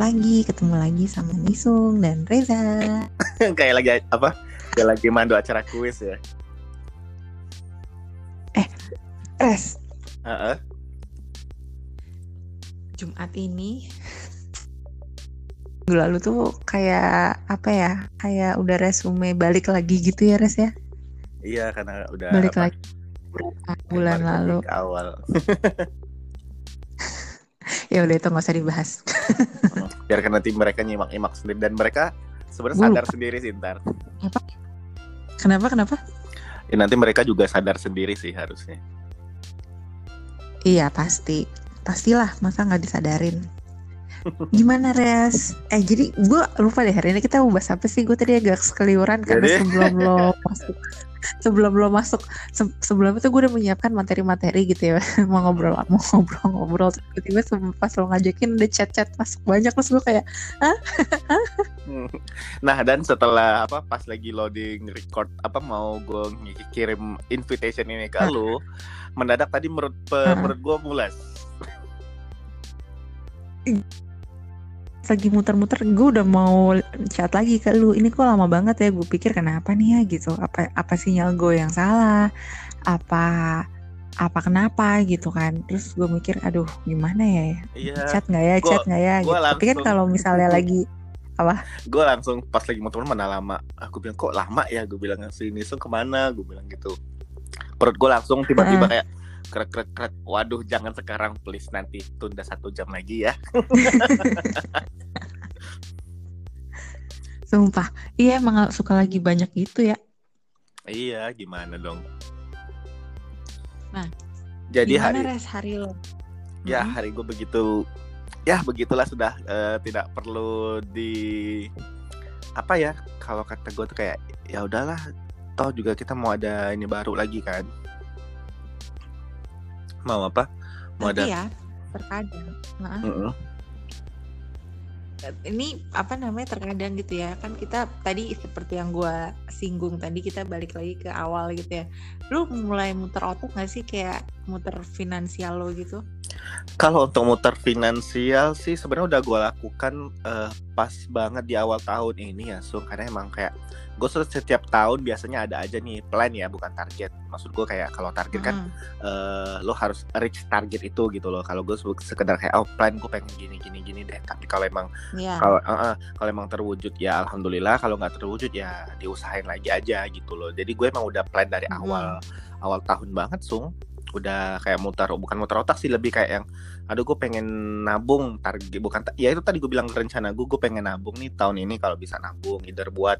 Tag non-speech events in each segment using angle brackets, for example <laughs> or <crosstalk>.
Lagi ketemu lagi sama Nisung dan Reza. <laughs> kayak lagi apa? Kayak lagi mandu acara kuis ya. Eh, Res. Uh-uh. Jumat ini <laughs> minggu lalu tuh kayak apa ya? Kayak udah resume balik lagi gitu ya, Res ya? Iya, karena udah Balik apa, lagi bulan lagi lalu. awal. <laughs> Ya udah itu nggak usah dibahas. <laughs> Biar kan nanti mereka nyimak-nyimak sendiri dan mereka sebenarnya sadar lupa. sendiri sih ntar. Kenapa? Kenapa? Ya, nanti mereka juga sadar sendiri sih harusnya. Iya pasti, pastilah masa nggak disadarin. Gimana Res? Eh jadi gue lupa deh hari ini kita mau bahas apa sih? Gue tadi agak sekeliuran karena sebelum lo masuk, sebelum lo masuk, se- sebelum itu gue udah menyiapkan materi-materi gitu ya, <laughs> mau ngobrol, mau ngobrol-ngobrol. Tiba-tiba pas lo ngajakin udah chat-chat masuk banyak terus gue kayak, <laughs> Nah dan setelah apa pas lagi loading record apa mau gue kirim invitation ini ke Hah. lu mendadak tadi menurut Hah. menurut gue mulas. Lagi muter-muter gue udah mau chat lagi ke lu. Ini kok lama banget ya gue pikir kenapa nih ya gitu. Apa apa sinyal gue yang salah? Apa apa kenapa gitu kan. Terus gue mikir aduh gimana ya? Iya. chat nggak ya? Gua- chat nggak ya? gua gitu. tapi kan langsung- kalau misalnya <laughs> lagi gue langsung pas lagi motor mana lama? Aku bilang kok lama ya? Gue bilang si Nisung ke mana? Gue bilang gitu. Perut gue langsung tiba-tiba kayak krek krek krek. Waduh jangan sekarang please. Nanti tunda satu jam lagi ya. <laughs> Sumpah. Iya emang suka lagi banyak gitu ya. Iya gimana dong? Nah, jadi hari res hari lo? Ya Mm-mm. hari gue begitu ya begitulah sudah eh, tidak perlu di apa ya kalau kata gue tuh kayak ya udahlah toh juga kita mau ada ini baru lagi kan mau apa? Mau tapi ada ya terkadang nah, Mm-mm. ini apa namanya terkadang gitu ya. Kan kita tadi seperti yang gue singgung tadi kita balik lagi ke awal gitu ya. Lu mulai muter otak gak sih? Kayak muter finansial lo gitu Kalau untuk muter finansial sih sebenarnya udah gue lakukan eh, pas banget di awal tahun ini ya, Sung. Karena emang kayak gue setiap tahun biasanya ada aja nih plan ya, bukan target. Maksud gue kayak kalau target kan Mm-mm. eh, lo harus reach target itu gitu loh. Kalau gue sekedar kayak oh plan gue pengen gini gini gini deh. Tapi kalau emang Iya. kalau eh, eh, kalau emang terwujud ya alhamdulillah. Kalau nggak terwujud ya diusahain lagi aja gitu loh. Jadi gue emang udah plan dari Mm-mm. awal awal tahun banget, Sung udah kayak muter bukan muter otak sih lebih kayak yang aduh gue pengen nabung target bukan ya itu tadi gue bilang rencana gue gue pengen nabung nih tahun ini kalau bisa nabung either buat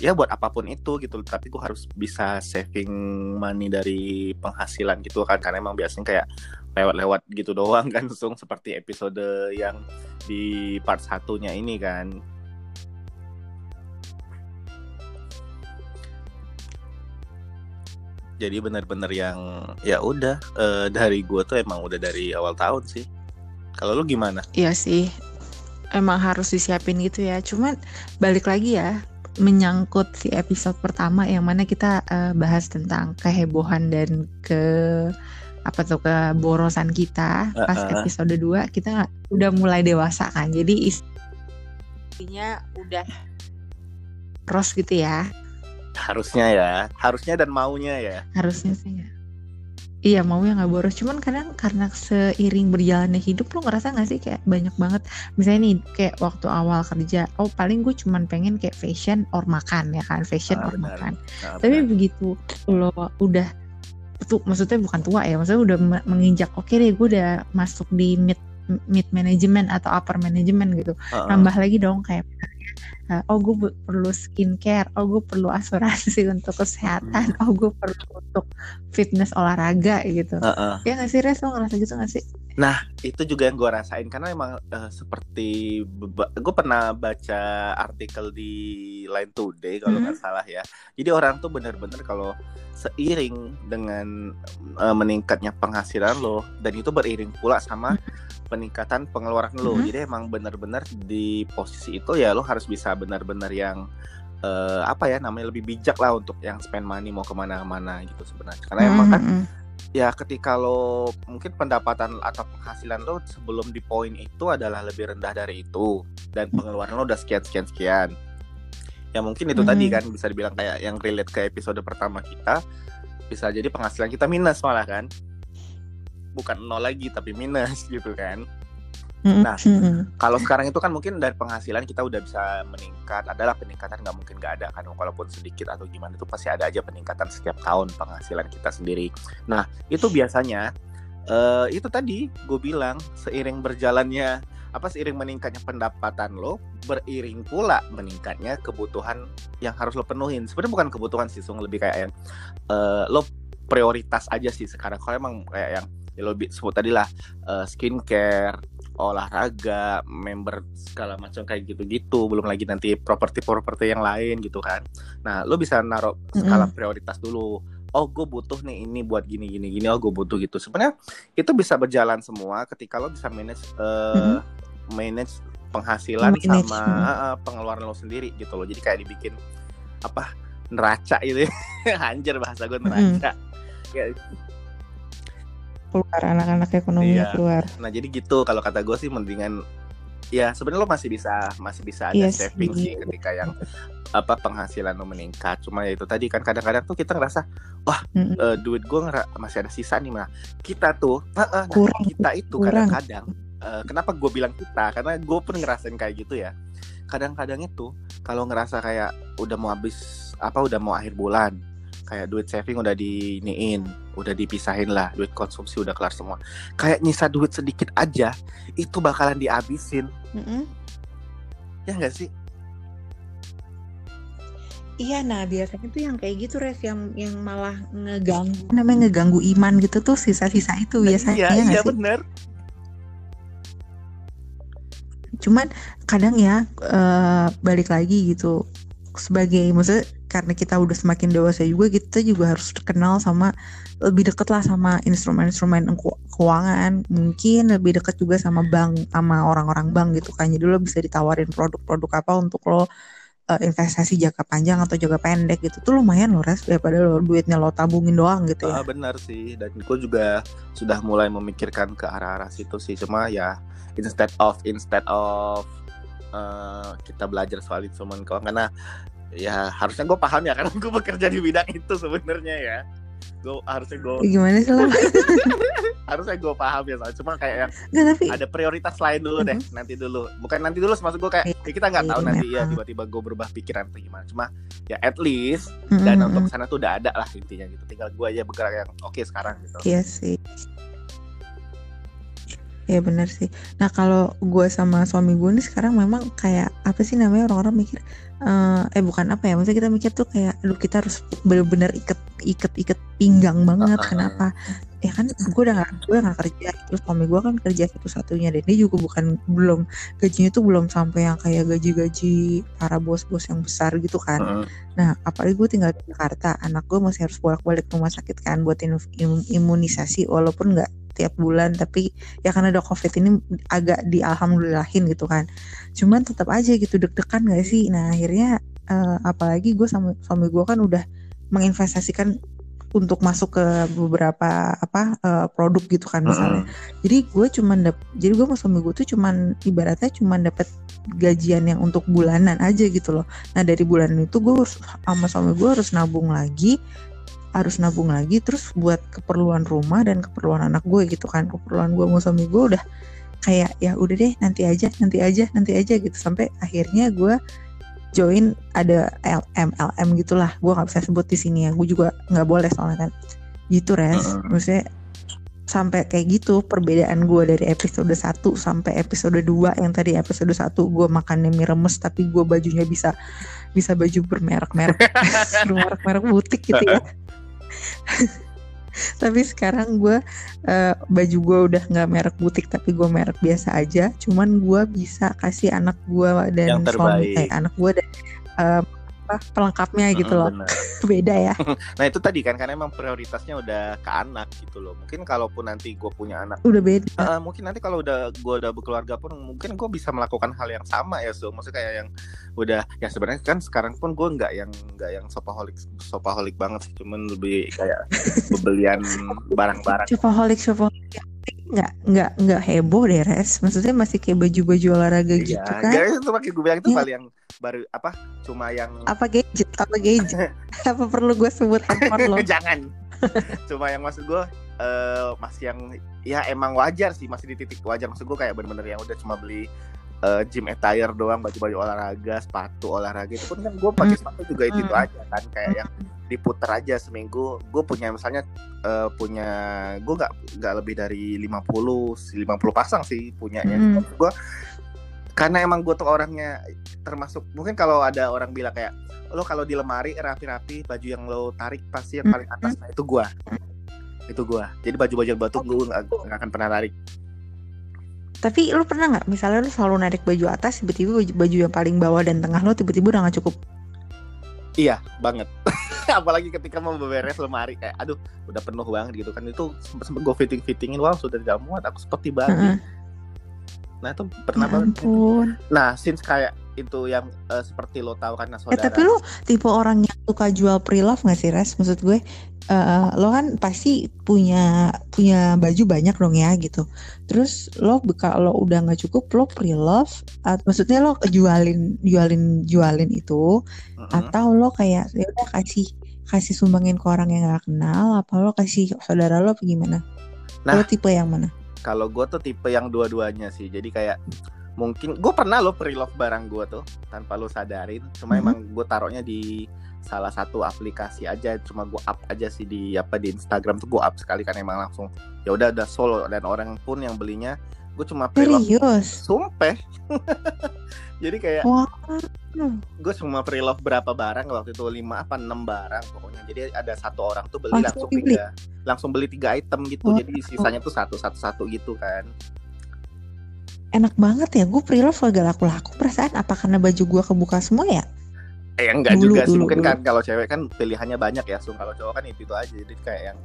ya buat apa pun itu gitu. Tapi gue harus bisa saving money dari penghasilan gitu kan karena emang biasanya kayak lewat-lewat gitu <laughs> doang kan sung seperti episode yang di part satunya ini kan jadi benar-benar yang ya udah eh, dari gue tuh emang udah dari awal tahun sih. Kalau lu gimana? Iya sih emang harus disiapin gitu ya. Cuman balik lagi ya menyangkut si episode pertama yang mana kita eh, bahas tentang kehebohan dan ke apa tuh keborosan kita pas Uh-uh. episode 2 kita udah mulai dewasa kan. Jadi istrinya udah terus gitu ya harusnya ya. Harusnya dan maunya ya. Harusnya sih ya. Iya mau ya nggak boros. Cuman kadang karena seiring berjalannya hidup lo ngerasa nggak sih kayak banyak banget? Misalnya nih kayak waktu awal kerja oh paling gue cuman pengen kayak fashion or makan ya kan fashion Ah, or benar. makan. Nah, tapi begitu lo udah tuh maksudnya bukan tua ya maksudnya udah me- menginjak oke deh gue udah masuk di mid mid management atau upper management gitu. Heeh. nambah lagi dong kayak uh, oh gue perlu skincare oh gue perlu asuransi <laughs> untuk kesehatan oh gue perlu untuk fitness olahraga gitu. Heeh. ya nggak sih res? Lo ngerasa gitu nggak sih? Itu juga yang gue rasain karena emang eh, seperti gue pernah baca artikel di Line Today kalau nggak salah ya. Jadi orang tuh bener-bener kalau seiring dengan eh, meningkatnya penghasilan lo dan itu beriring pula sama peningkatan pengeluaran lo Mhm. jadi emang bener-bener di posisi itu ya lo harus bisa benar-benar yang eh, apa ya namanya lebih bijak lah untuk yang spend money mau ke mana-mana gitu sebenarnya karena emang kan Mm-mm. ya ketika lo mungkin pendapatan atau penghasilan lo sebelum di poin itu adalah lebih rendah dari itu dan pengeluaran lo udah sekian sekian sekian ya mungkin itu Mhm. tadi kan bisa dibilang kayak yang relate ke episode pertama kita bisa jadi penghasilan kita minus malah kan bukan nol lagi tapi minus gitu kan. Nah, kalau sekarang itu kan mungkin dari penghasilan kita udah bisa meningkat adalah peningkatan nggak mungkin nggak ada kan walaupun sedikit atau gimana itu pasti ada aja peningkatan setiap tahun penghasilan kita sendiri. Nah itu biasanya eh, itu tadi gue bilang seiring berjalannya apa seiring meningkatnya pendapatan lo beriring pula meningkatnya kebutuhan yang harus lo penuhin. Sebenarnya bukan kebutuhan sih lebih kayak eh, lo prioritas aja sih sekarang kalau emang kayak yang ya lo sebut tadi lah eh, skincare olahraga, member segala macam kayak gitu-gitu, belum lagi nanti properti-properti yang lain gitu kan. Nah, lo bisa naruh skala prioritas dulu. Oh, gue butuh nih ini buat gini gini gini. Oh, gue butuh gitu. Sebenarnya itu bisa berjalan semua ketika lo bisa manage eh, manage penghasilan Manage, sama mm. eh, pengeluaran lo sendiri gitu loh. Jadi kayak dibikin apa neraca gitu ya. <laughs> Anjir bahasa gue neraca. Ya, keluar anak-anak ekonominya Iya. keluar Nah jadi gitu kalau kata gue sih mendingan ya sebenarnya lo masih bisa masih bisa ada Iya saving sih. sih ketika yang apa penghasilan lo meningkat. Cuma ya itu tadi kan kadang-kadang tuh kita ngerasa wah Mm-mm. eh, duit gue masih ada sisa nih mah. Kita tuh eh, nah, Kurang, kita itu kadang-kadang eh, kenapa gue bilang kita karena gue pun ngerasain kayak gitu ya. Kadang-kadang itu kalau ngerasa kayak udah mau habis apa udah mau akhir bulan kayak duit saving udah diniin, udah dipisahin lah, duit konsumsi udah kelar semua. Kayak nyisa duit sedikit aja, itu bakalan dihabisin, Mm-mm. ya nggak sih? Iya, nah biasanya tuh yang kayak gitu res yang yang malah ngeganggu namanya ngeganggu iman gitu tuh sisa-sisa itu biasanya iya, ya iya sih? bener. Cuman kadang ya eh, balik lagi gitu sebagai maksudnya karena kita udah semakin dewasa juga kita juga harus kenal sama lebih deket lah sama instrumen-instrumen keu- keuangan. Mungkin lebih deket juga sama bank sama orang-orang bank gitu kan. Jadi lo bisa ditawarin produk-produk apa untuk lo eh, investasi jangka panjang atau jangka pendek gitu. Tuh lumayan loh res daripada lo duitnya lo tabungin doang gitu ya. Ah, benar sih, dan gue juga sudah mulai memikirkan ke arah-arah situ sih. Cuma ya instead of instead of eh, kita belajar soal instrumen keuangan. Karena ya harusnya gue paham ya karena gue bekerja di bidang itu sebenarnya ya. Gue harusnya gue gimana sih lo <laughs> harusnya gue paham ya soalnya cuma kayak yang Nggak, tapi ada prioritas lain dulu deh nanti dulu bukan nanti dulu maksud gue kayak ya kita nggak tahu Iya, nanti ya memang. tiba-tiba gue berubah pikiran atau gimana cuma ya at least dana Mm-mm. untuk sana tuh udah ada lah intinya gitu tinggal gue aja bergerak yang oke sekarang gitu Iya sih. Iya benar sih. Nah kalau gue sama suami gue nih sekarang memang kayak apa sih namanya orang-orang mikir eh eh bukan apa ya maksudnya kita mikir tuh kayak lu kita harus bener-bener iket iket iket pinggang banget kenapa ya kan gue udah gak, gue nggak kerja terus suami gue kan kerja satu satunya dan dia juga bukan belum gajinya tuh belum sampai yang kayak gaji-gaji para bos-bos yang besar gitu kan. Nah, apalagi gue tinggal di Jakarta, anak gue masih harus bolak-balik rumah sakit kan buat im- im- imunisasi walaupun nggak tiap bulan, tapi ya karena ada covid ini agak dialhamdulillahin gitu kan. Cuman tetap aja gitu deg-degan gak sih? Nah akhirnya eh, apalagi gue sama suami gue kan udah menginvestasikan untuk masuk ke beberapa apa eh, produk gitu kan misalnya. Heeh. Jadi gue cuman dap jadi gue sama suami gue tuh cuman ibaratnya cuman dapat gajian yang untuk bulanan aja gitu loh. Nah dari bulan itu gue harus sama suami gue harus nabung lagi, harus nabung lagi terus buat keperluan rumah dan keperluan anak gue gitu kan. Keperluan gue sama suami gue udah kayak ya udah deh nanti aja, nanti aja, nanti aja gitu sampai akhirnya gue join ada LM LM gitulah. Gue nggak bisa sebut di sini ya. Gue juga nggak boleh soalnya kan. Gitu res. Maksudnya sampai kayak gitu perbedaan gue dari episode 1 sampai episode 2 yang tadi episode 1 gue makannya mie remes tapi gue bajunya bisa bisa baju bermerek-merek <laughs> bermerek-merek butik gitu ya <laughs> tapi sekarang gue eh, baju gue udah nggak merek butik tapi gue merek biasa aja cuman gue bisa kasih anak gue dan suami eh, anak gue dan apa pelengkapnya gitu loh. <laughs> Beda ya. <laughs> nah itu tadi kan karena emang prioritasnya udah ke anak gitu loh mungkin kalaupun nanti gue punya anak Udah beda. Eh, mungkin nanti kalau udah gue udah berkeluarga pun mungkin gue bisa melakukan hal yang sama ya so maksudnya kayak yang udah ya sebenarnya kan sekarang pun gue nggak yang nggak yang sopaholik sopaholik banget sih cuman lebih kayak bebelian <laughs> barang-barang Shopaholic, shopaholic nggak nggak nggak heboh deh res. Maksudnya masih kayak baju-baju olahraga Iya, gitu kan? guys, itu makanya gue bilang itu Iya. paling yang baru apa? Cuma yang Apa gadget? Apa gadget? <laughs> apa perlu gue sebut handphone lo? <laughs> jangan. Cuma yang maksud gue eh masih yang ya emang wajar sih masih di titik wajar maksud gue kayak bener-bener yang udah cuma beli eh, gym attire doang baju-baju olahraga sepatu olahraga itu pun kan gue pakai Hmm. sepatu juga itu, itu Hmm. aja kan kayak yang diputer aja seminggu. Gue punya misalnya eh, punya gue nggak nggak lebih dari 50 50 pasang sih punyanya. Hmm. gue karena emang gue tuh orangnya termasuk mungkin kalau ada orang bilang kayak lo kalau di lemari rapi-rapi baju yang lo tarik pasti yang paling atas nah itu gua. Itu gua. Jadi baju-baju yang batu gue nggak akan pernah tarik Tapi lu pernah nggak misalnya lu selalu narik baju atas tiba-tiba baju, baju yang paling bawah dan tengah lo tiba-tiba udah nggak cukup. iya banget <laughs> apalagi ketika mau beberes lemari kayak aduh udah penuh banget gitu kan itu sempet sempet gue fitting fittingin wow sudah tidak muat aku seperti babi Heeh. nah itu Ya pernah banget ampun. nah since kayak itu yang eh, seperti lo tahu karena Eh saudara tapi lu tipe orang yang suka jual pre-love gak sih Res? Maksud gue eh, lo kan pasti punya punya baju banyak dong ya gitu. Terus lo kalau udah nggak cukup lo pre-love at- maksudnya lo jualin jualin jualin itu Mm-mm. atau lo kayak ya udah kasih kasih sumbangin ke orang yang gak kenal apa lo kasih saudara lo apa gimana? Nah. Lo tipe yang mana? kalau gue tuh tipe yang dua-duanya sih jadi kayak mungkin gue pernah lo pre-love barang gue tuh tanpa lo sadarin cuma Mhm. emang gue taruhnya di salah satu aplikasi aja cuma gue up aja sih di apa di Instagram tuh gue up sekali kan emang langsung ya udah ada solo dan orang pun yang belinya gue cuma pre-love Serius? sumpah <laughs> jadi kayak Wah. gue cuma pre-love berapa barang waktu itu lima apa enam barang pokoknya jadi ada satu orang tuh beli Langsung langsung dibeli? tiga langsung beli tiga item gitu Wah. jadi sisanya tuh satu satu satu gitu kan Enak banget ya, gue pre-love agak laku-laku perasaan apa karena baju gue kebuka semua ya? Eh enggak Dulu, juga sih dulu, mungkin dulu. kan kalau cewek kan pilihannya banyak ya, Sung. Kalau cowok kan itu itu aja. Jadi kayak yang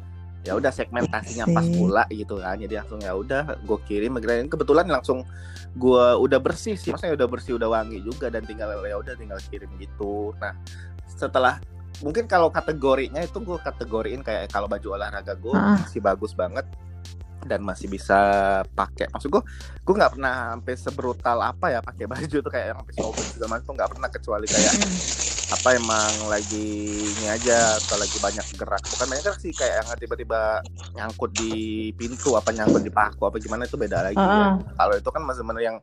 ya udah segmentasinya Iya pas pula gitu kan. Jadi langsung ya udah gue kirim kebetulan langsung gue udah bersih sih. Maksudnya udah bersih udah wangi juga dan tinggal ya udah tinggal kirim gitu. Nah, setelah mungkin kalau kategorinya itu gue kategoriin kayak kalau baju olahraga gue Ah. masih bagus banget dan masih bisa pakai maksud gue gue nggak pernah sampai sebrutal apa ya pakai baju tuh kayak yang sampai sobek juga macam tuh nggak pernah kecuali kayak apa emang lagi ini aja atau lagi banyak gerak bukan banyak gerak sih kayak yang tiba-tiba nyangkut di pintu apa nyangkut di paku apa gimana itu beda lagi ya. Ah. kalau itu kan masih bener yang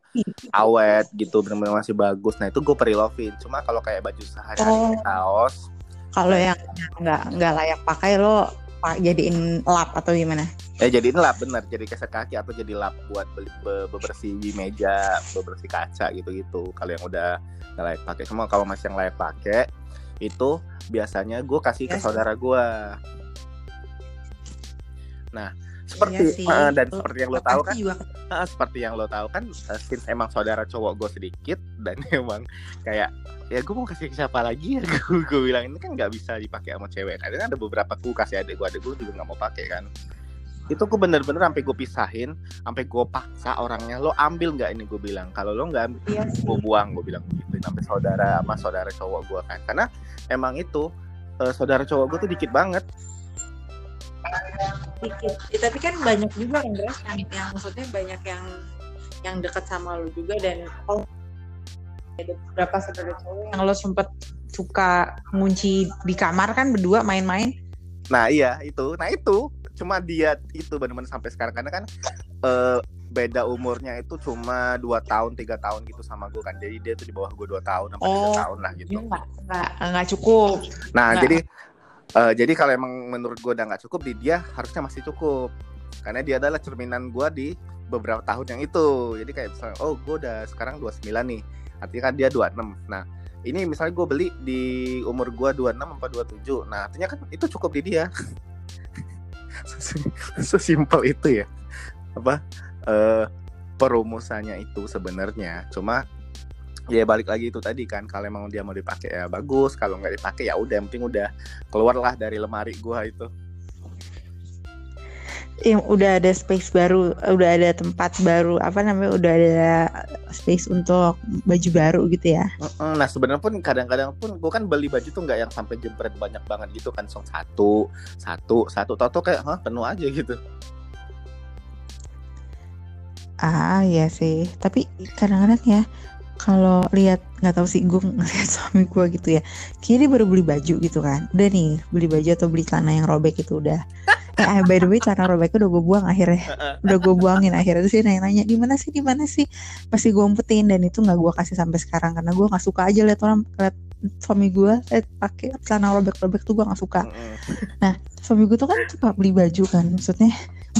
awet gitu bener-bener masih bagus nah itu gue perilovin cuma kalau kayak baju sehari-hari Oh. kaos Kalau yang nggak nggak layak pakai lo pak jadiin lap atau gimana? ya jadi ini lap bener. Jadi keset kaki atau jadi lap buat beli be- bebersih meja bebersih kaca gitu gitu kalau yang udah nggak layak pakai. Semua kalau masih yang layak pakai itu biasanya gue kasih ke saudara gue nah seperti Iya sih. eh, dan Lo- seperti yang lo tahu kan juga. eh, seperti yang lo tahu kan eh, since emang saudara cowok gue sedikit dan <laughs> emang kayak ya gue mau kasih ke siapa lagi? Ya gue gue bilang ini kan nggak bisa dipakai sama cewek. Kan ada beberapa gue kasih adik gue adik gue juga nggak mau pakai kan. Itu gue bener-bener sampai gue pisahin sampai gue paksa orangnya lo ambil nggak? Ini gue bilang. Kalau lo nggak ambil Iya gue buang gue bilang gitu sampai saudara sama saudara cowok gue kan. Karena emang itu eh, saudara cowok gue tuh dikit banget dikit. Ya, tapi kan banyak juga kan Grace, yang, yang maksudnya banyak yang yang dekat sama lo juga dan oh, ada beberapa saudara cowok yang lo sempet suka ngunci di kamar kan berdua main-main. nah iya itu nah itu cuma dia itu bener-bener sampai sekarang karena kan eh, beda umurnya itu cuma dua tahun tiga tahun gitu sama gue kan jadi dia tuh di bawah gue dua tahun sampai tiga Oh, tahun lah gitu Dia nggak nggak cukup. Nah, Nggak. jadi eh, jadi kalau emang menurut gue udah nggak cukup di dia harusnya masih cukup karena dia adalah cerminan gue di beberapa tahun yang itu. Jadi kayak misalnya, oh gue udah sekarang 29 nih, artinya kan dia 26. Nah, ini misalnya gue beli di umur gue 26 apa 27. Nah, artinya kan itu cukup di dia. <laughs> Sesimpel itu ya. Apa eh perumusannya itu sebenarnya. Cuma ya balik lagi itu tadi kan kalau emang dia mau dipakai ya bagus kalau nggak dipakai ya udah yang penting udah keluarlah dari lemari gua itu yang udah ada space baru, udah ada tempat baru, apa namanya, udah ada space untuk baju baru gitu ya. Nah sebenarnya pun kadang-kadang pun gue kan beli baju tuh nggak yang sampai jempret banyak banget gitu kan, song satu, satu, satu, tau kayak hah penuh aja gitu. Ah ya sih, tapi kadang-kadang ya kalau lihat nggak tahu sih gue ngeliat <laughs> suami gue gitu ya, kiri baru beli baju gitu kan, udah nih beli baju atau beli celana yang robek itu udah. <laughs> Eh by the way celana robeknya udah gue buang akhirnya. Udah gue buangin akhirnya. Terus dia nanya-nanya di mana sih di mana sih? Pasti gue umpetin dan itu nggak gue kasih sampai sekarang. Karena gue nggak suka aja liat orang liat suami gue liat pakai celana robek-robek tuh gue nggak suka. Nah suami gue tuh kan suka beli baju kan maksudnya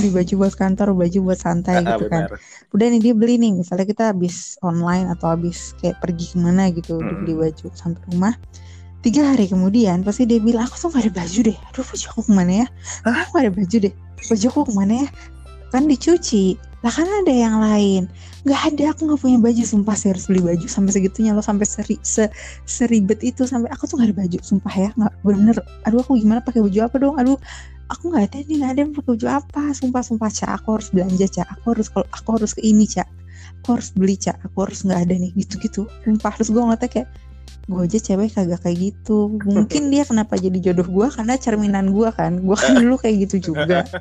beli baju buat kantor baju buat santai <laughs> gitu kan. udah nih dia beli nih. Misalnya kita habis online atau habis kayak pergi ke mana gitu hmm. beli baju sampai rumah. Tiga hari kemudian pasti dia bilang aku tuh gak ada baju deh. Aduh baju aku ke mana ya? Hah? aku gak ada baju deh. Baju aku ke mana ya? Kan dicuci. Lah kan ada yang lain. Nggak ada aku nggak punya baju. Sumpah saya harus beli baju sampai segitunya loh sampai seri se seribet itu sampai aku tuh gak ada baju sumpah ya nggak bener. Aduh aku gimana pakai baju apa dong? Aduh aku nggak ada nih nggak ada pakai baju apa. Sumpah sumpah cak. Aku harus belanja cak. Aku harus kalau aku harus ke ini cak. Aku harus beli cak. Aku harus nggak ada nih gitu gitu sumpah terus gue ngeliatnya kayak gue aja cewek kagak kayak gitu. Mungkin dia kenapa jadi jodoh gue karena cerminan gue kan. Gue kan <laughs> dulu kayak gitu juga <laughs>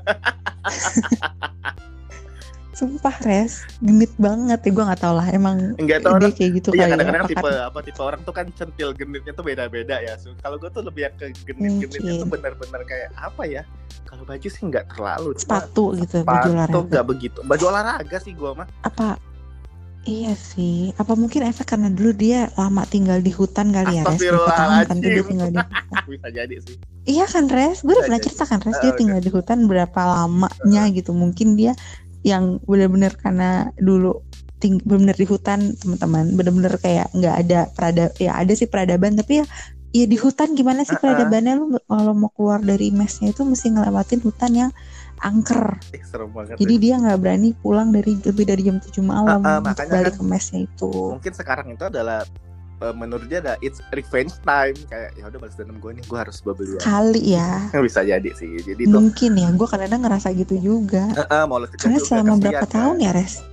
Sumpah res, genit banget ya gue nggak tau lah emang Enggak tahu dia kayak gitu iya, kali kadang-kadang ya, tipe apa tipe orang tuh kan centil genitnya tuh beda-beda ya. So, kalau gue tuh lebih yang ke genit-genitnya tuh benar-benar kayak apa ya? Kalau baju sih nggak terlalu. Sepatu gitu, sepatu baju olahraga. nggak begitu. Baju olahraga sih gue mah. Apa Iya sih, apa mungkin efek karena dulu dia lama tinggal di hutan kali ya, Res? Berapa kan dia tinggal di hutan. <laughs> Bisa jadi sih. Iya kan, Res? Gue udah pernah cerita kan, Res? Dia Oh, tinggal di hutan berapa lamanya gitu. Mungkin dia yang benar-benar karena dulu ting benar-benar di hutan, teman-teman. Benar-benar kayak nggak ada perada, ya ada sih peradaban, tapi ya ya di hutan gimana sih Uh-uh. peradabannya lu kalau mau keluar dari mesnya itu mesti ngelewatin hutan yang angker. Ih, serem banget. Jadi dia nggak berani pulang dari lebih dari jam 7 malam untuk makanya balik kan- ke mesnya itu. mungkin sekarang itu adalah eh, menurut dia ada it's revenge time kayak ya udah balas dendam gue nih gue harus beli Kali ya. <laughs> bisa jadi sih jadi tuh Mungkin ya, gue kadang-kadang ngerasa gitu juga. eh, eh, mau Karena selama berapa kan. tahun ya, Res?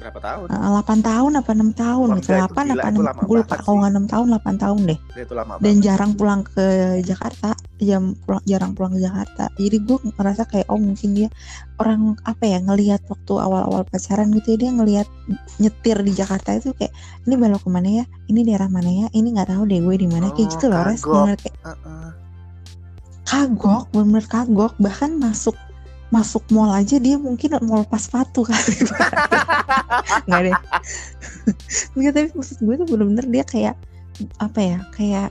Berapa tahun? Uh, 8 tahun apa 6 tahun? Wah, enggak, itu 8 gila, apa itu 6 lama gue lupa kalau nggak 6 tahun 8 tahun deh. dia itu lama Dan banget. jarang pulang ke Jakarta, jam pulang jarang pulang ke Jakarta. Jadi gue ngerasa kayak oh mungkin dia orang apa ya ngelihat waktu awal-awal pacaran gitu ya dia ngelihat nyetir di Jakarta itu kayak ini belok ke mana ya, ini daerah mana ya, ini nggak tahu deh gue di mana. Kayak Oh, gitu loh res, kayak Eh, eh. kagok, bener kagok. Bahkan masuk masuk mall aja dia mungkin mau lepas sepatu kali <laughs> nggak deh. Nggak tapi maksud gue tuh bener-bener dia kayak apa ya kayak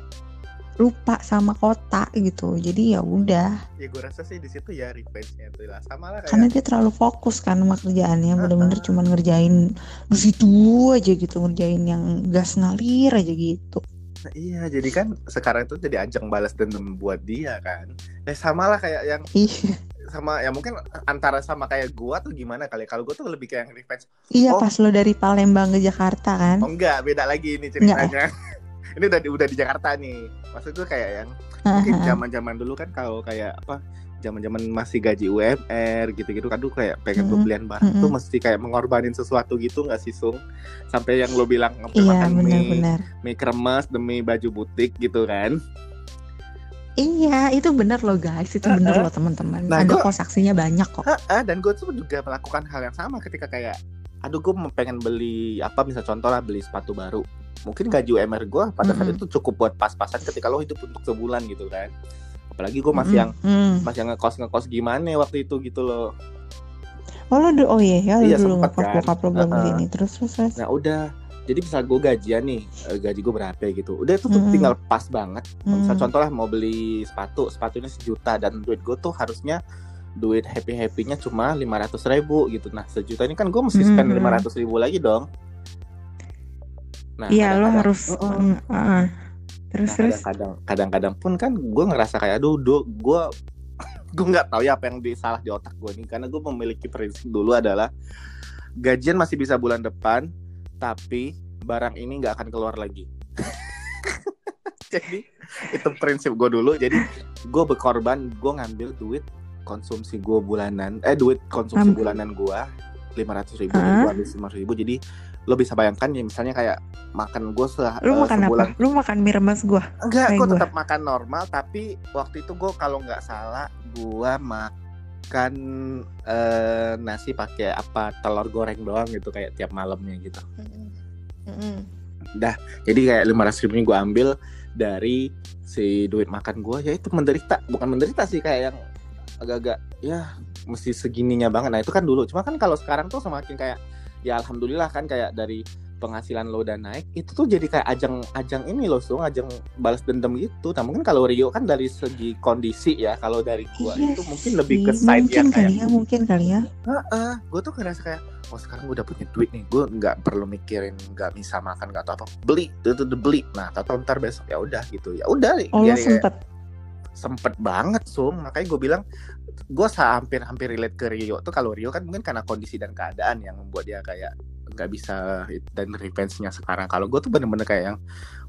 lupa sama kota gitu. Jadi ya udah. Ya gue rasa sih di situ ya revenge-nya itu lah. Sama lah karena kayak dia terlalu fokus kan sama kerjaannya. Bener-bener cuman ngerjain di situ aja gitu ngerjain yang gas ngalir aja gitu. Nah, iya jadi kan sekarang itu jadi ajang balas dendam buat dia kan. Ya sama lah kayak yang iya sama ya mungkin antara sama kayak gua tuh gimana kali kalau gua tuh lebih kayak revenge. Iya Oh. pas lo dari Palembang ke Jakarta kan? Oh enggak beda lagi ini ceritanya. <laughs> Ini udah di, udah di Jakarta nih. Maksud gue kayak yang mungkin zaman zaman dulu kan kalau kayak apa zaman zaman masih gaji UMR gitu-gitu kan tuh kayak pengen Mm-mm. pembelian barang tuh Mm-mm. mesti kayak mengorbanin sesuatu gitu nggak sih Sung? Sampai yang lo bilang iya makan mie benar-benar. mie kremes demi baju butik gitu kan Iya, itu benar loh guys, itu benar Uh-uh. loh teman-teman. Nah, Ada kok saksinya banyak kok. Ah, dan gue tuh juga melakukan hal yang sama ketika kayak aduh gue pengen beli apa misal contoh lah beli sepatu baru mungkin gaji UMR gue pada saat Mm-mm. itu cukup buat pas-pasan ketika lo hidup untuk sebulan gitu kan apalagi gue masih yang Mm. masih yang ngekos ngekos gimana waktu itu gitu loh Oh lo oh iya ya, lo Iya, dulu ngekos kan. bokap lo belum Uh-uh. gini. Terus terus terus. nah udah jadi misal gue gajian nih eh, gaji gue berapa gitu udah itu tuh Mm-mm. tinggal pas banget misal Hmm. contoh lah mau beli sepatu sepatunya sejuta dan duit gue tuh harusnya duit happy happynya cuma lima ratus ribu gitu nah sejuta ini kan gue mesti spend lima ratus ribu lagi dong nah Iya, lo harus Heeh. mm, uh-uh. Terus Nah, terus. kadang-kadang kadang-kadang pun kan gue ngerasa kayak aduh gue gue <laughs> nggak tahu ya apa yang di salah di otak gue nih karena gue memiliki prinsip dulu adalah gajian masih bisa bulan depan tapi barang ini nggak akan keluar lagi <laughs> jadi itu prinsip gue dulu jadi gue berkorban gue ngambil duit konsumsi gue bulanan eh duit konsumsi Am- bulanan gue lima ratus ribu Hah? gue ambil lima ribu jadi lo bisa bayangkan ya misalnya kayak makan gue se Lu eh, makan sebulan apa? Lu makan mie remes gua. enggak gue tetap makan normal tapi waktu itu gue kalau nggak salah gue makan eh, nasi pakai apa telur goreng doang gitu kayak tiap malamnya gitu. Jadi kayak lima ratus ribu gue ambil dari si duit makan gue ya itu menderita bukan menderita sih kayak yang agak-agak ya mesti segininya banget. Nah itu kan dulu. Cuma kan kalau sekarang tuh semakin kayak ya alhamdulillah kan kayak dari penghasilan lo udah naik itu tuh jadi kayak ajang ajang ini loh so ajang balas dendam gitu. Nah mungkin kalau Rio kan dari segi kondisi ya kalau dari gua Iya itu mungkin lebih ke sih, side mungkin ya kayak kali ya, mungkin kali ya. Heeh, gue tuh ngerasa kayak oh sekarang gue udah punya duit nih gue nggak perlu mikirin nggak bisa makan nggak apa beli itu tuh beli. Nah atau ntar besok ya udah gitu ya udah Oh, kayak sempet. sempet banget sum makanya gue bilang gue hampir hampir relate ke Rio tuh kalau Rio kan mungkin karena kondisi dan keadaan yang membuat dia kayak nggak bisa dan revenge-nya sekarang kalau gue tuh bener-bener kayak yang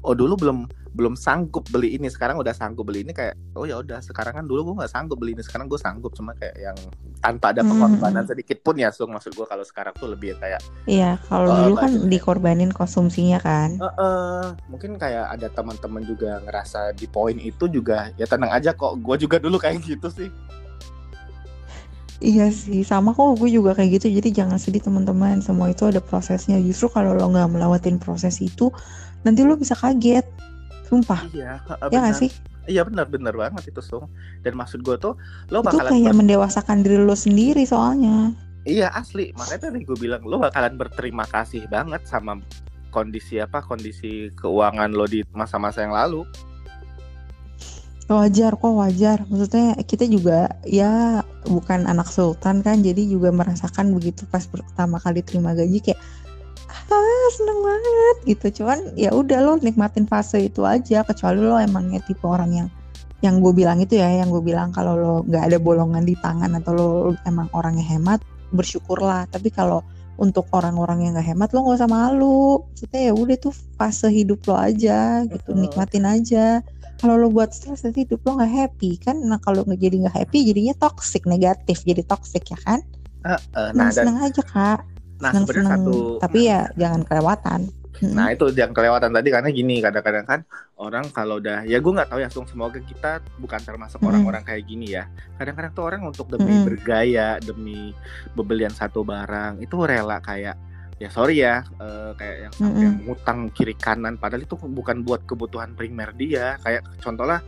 oh dulu belum belum sanggup beli ini sekarang udah sanggup beli ini kayak oh ya udah sekarang kan dulu gue nggak sanggup beli ini sekarang gue sanggup cuma kayak yang tanpa ada Hmm. pengorbanan sedikit pun ya sung maksud gue kalau sekarang tuh lebih kayak Iya, kalau Oh, dulu kan dikorbanin konsumsinya kan. "Eh, eh, mungkin kayak ada teman-teman juga ngerasa di poin itu juga ya tenang aja kok gue juga dulu kayak gitu sih Iya sih, sama kok gue juga kayak gitu. Jadi jangan sedih teman-teman, semua itu ada prosesnya. Justru kalau lo nggak melewatin proses itu, nanti lo bisa kaget. Sumpah, iya ya benar nggak sih? iya benar benar banget itu sung dan maksud gue tuh lo Itu bakalan kayak ber- mendewasakan diri lo sendiri soalnya. Iya asli, makanya tadi gue bilang lo bakalan berterima kasih banget sama kondisi apa kondisi keuangan lo di masa-masa yang lalu. Wajar kok wajar. Maksudnya kita juga ya bukan anak sultan kan, jadi juga merasakan begitu pas pertama kali terima gaji kayak ah seneng banget gitu. Cuman ya udah lo nikmatin fase itu aja. Kecuali lo emangnya tipe orang yang yang gue bilang itu ya, yang gue bilang kalau lo nggak ada bolongan di tangan atau lo emang orangnya hemat, bersyukurlah. Tapi kalau untuk orang-orang yang nggak hemat lo nggak usah malu. Maksudnya ya udah tuh fase hidup lo aja gitu, nikmatin aja kalau lo buat stres nanti hidup lo nggak happy kan nah kalau nggak jadi nggak happy jadinya toxic negatif jadi toxic ya kan Eh, nah, nah, dan, seneng aja kak nah seneng seneng satu. tapi ya jangan kelewatan. Nah itu yang kelewatan tadi karena gini kadang-kadang kan orang kalau udah ya gue nggak tahu ya Sung semoga kita bukan termasuk orang-orang kayak gini ya. Kadang-kadang tuh orang untuk demi Mm-mm. bergaya demi pembelian satu barang itu rela kayak ya sorry ya eh, kayak yang sampai Mm-mm. ngutang kiri kanan padahal itu bukan buat kebutuhan primer dia. Kayak contohnya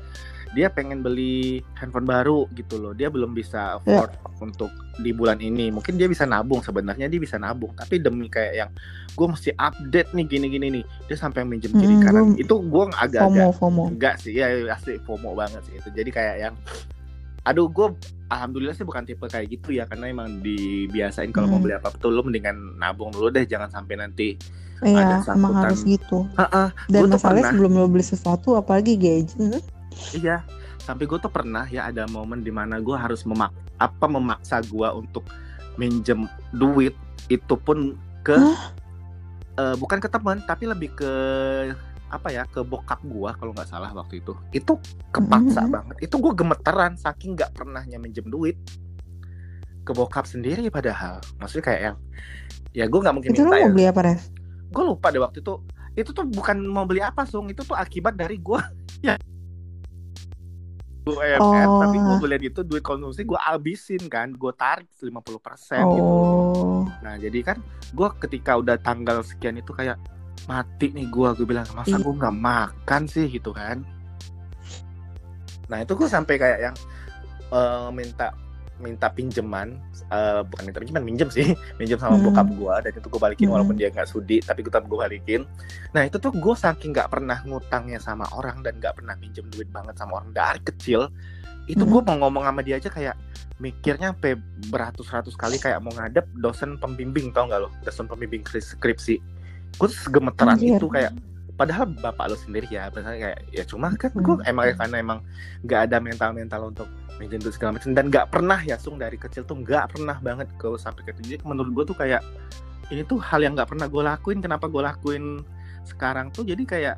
dia pengen beli handphone baru gitu loh. Dia belum bisa afford untuk di bulan ini. Mungkin dia bisa nabung sebenarnya dia bisa nabung. Tapi demi kayak yang gue mesti update nih gini-gini nih. Dia sampai minjem kiri Mm-mm, kanan. itu gue agak-agak enggak sih. Ya asli FOMO banget sih itu. Jadi kayak yang aduh gue alhamdulillah sih bukan tipe kayak gitu ya karena emang dibiasain kalau mau Hmm. beli apa betul lo mendingan nabung dulu deh jangan sampai nanti iya ada emang harus gitu Heeh, dan Gua tuh masalahnya pernah. sebelum lo beli sesuatu apalagi gadget hmm, iya sampai gue tuh pernah ya ada momen di mana gue harus memak apa memaksa gue untuk minjem duit itu pun ke eh, bukan ke teman tapi lebih ke apa ya ke bokap gua kalau nggak salah waktu itu. Itu kepaksa Mhm. banget. Itu gue gemeteran saking nggak pernahnya minjem duit ke bokap sendiri padahal. Maksudnya kayak yang ya gue nggak mungkin itu lo minta mau ya. beli apa Ref? gue lupa deh waktu itu. Itu tuh bukan mau beli apa sung. Itu tuh akibat dari gue <laughs> ya. UMR Oh. tapi gue beli itu duit konsumsi gue abisin kan. Gue tarik 50% gitu. Oh. Nah jadi kan gue ketika udah tanggal sekian itu kayak mati nih gue gue bilang masa Iya. gue nggak makan sih gitu kan nah itu gue sampai kayak yang eh, minta minta pinjeman eh, bukan minta pinjaman minjem sih <laughs> minjem sama Hmm. bokap gue dan itu gue balikin Hmm. walaupun dia nggak sudi tapi gue tetap gue balikin nah itu tuh gue saking nggak pernah ngutangnya sama orang dan nggak pernah pinjem duit banget sama orang dari kecil itu Hmm. gue mau ngomong sama dia aja kayak mikirnya sampai beratus-ratus kali kayak mau ngadep dosen pembimbing tau nggak lo dosen pembimbing skri- skripsi gue tuh gemeteran Anjir. itu kayak padahal bapak lo sendiri ya misalnya kayak ya cuma kan gue Hmm. emang karena emang nggak ada mental mental untuk minjem duit segala macam dan nggak pernah ya sung dari kecil tuh nggak pernah banget ke sampai ke jadi menurut gue tuh kayak ini tuh hal yang nggak pernah gue lakuin kenapa gue lakuin sekarang tuh jadi kayak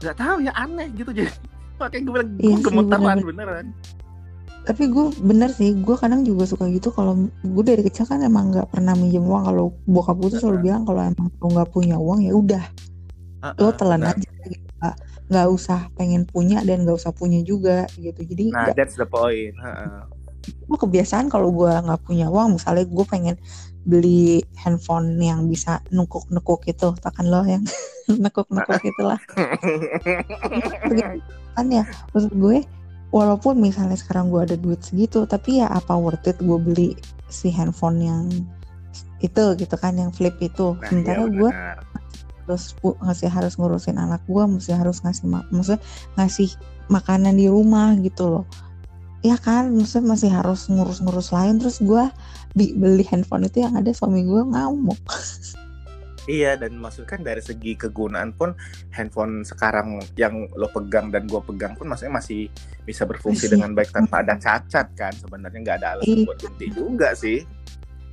nggak tahu ya aneh gitu jadi makanya gue bilang gue Iya sih, gemetaran bener. beneran tapi gue bener sih gue kadang juga suka gitu kalau gue dari kecil kan emang nggak pernah minjem uang. Kalau bokap gue tuh selalu bilang kalau emang lo nggak punya uang ya udah. Lo telan aja gitu nggak nggak usah pengen punya dan nggak usah punya juga gitu. Jadi nah nggak- that's the point Heeh. gue kebiasaan kalau gue nggak punya uang misalnya gue pengen beli handphone yang bisa nekuk-nekuk itu takkan lo yang <laughs> nekuk-nekuk itulah. <laughs> Kan ya maksud gue walaupun misalnya sekarang gue ada duit segitu tapi ya apa worth it gue beli si handphone yang itu gitu kan yang flip itu. Nah, sementara iya gue terus masih harus ngurusin anak gue masih harus ngasih ma- maksudnya ngasih makanan di rumah gitu loh. Ya kan maksudnya masih harus ngurus-ngurus lain terus gue beli handphone itu yang ada suami gue ngamuk <laughs> Iya dan maksudnya kan dari segi kegunaan pun handphone sekarang yang lo pegang dan gue pegang pun maksudnya masih bisa berfungsi Masih. dengan baik tanpa ada cacat kan sebenarnya nggak ada alasan Iya. buat ganti juga sih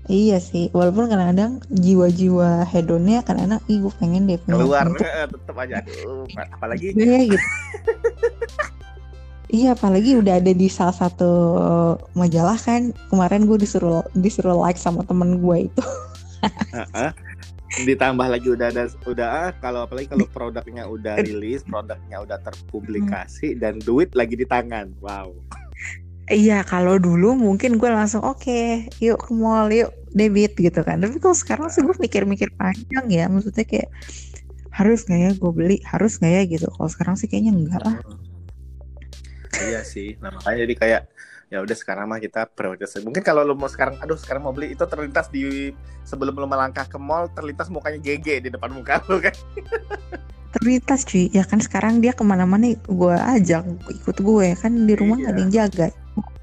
iya sih walaupun kadang-kadang jiwa-jiwa hedonnya kadang-kadang ih gue pengen deh punya keluar eh, tetep aja aduh apalagi gue gitu <laughs> Iya apalagi udah ada di salah satu majalah kan kemarin gue disuruh disuruh like sama temen gue itu. Ditambah lagi udah ada udah ah, kalau apalagi kalau produknya udah <laughs> rilis produknya udah terpublikasi dan duit lagi di tangan wow Iya, kalau dulu mungkin gue langsung oke, yuk ke mall, yuk debit gitu kan. Tapi kalau sekarang sih gue mikir-mikir panjang ya, maksudnya kayak harus nggak ya gue beli, harus nggak ya gitu. Kalau sekarang sih kayaknya enggak lah. iya sih nah makanya jadi kayak ya udah sekarang mah kita prioritas. Mungkin kalau lo mau sekarang aduh sekarang mau beli itu terlintas di sebelum lo melangkah ke mall terlintas mukanya GG di depan muka lo kan? Terlintas cuy, ya kan sekarang dia ke mana-mana gue ajak ikut gue. Kan di rumah nggak ada yang jaga.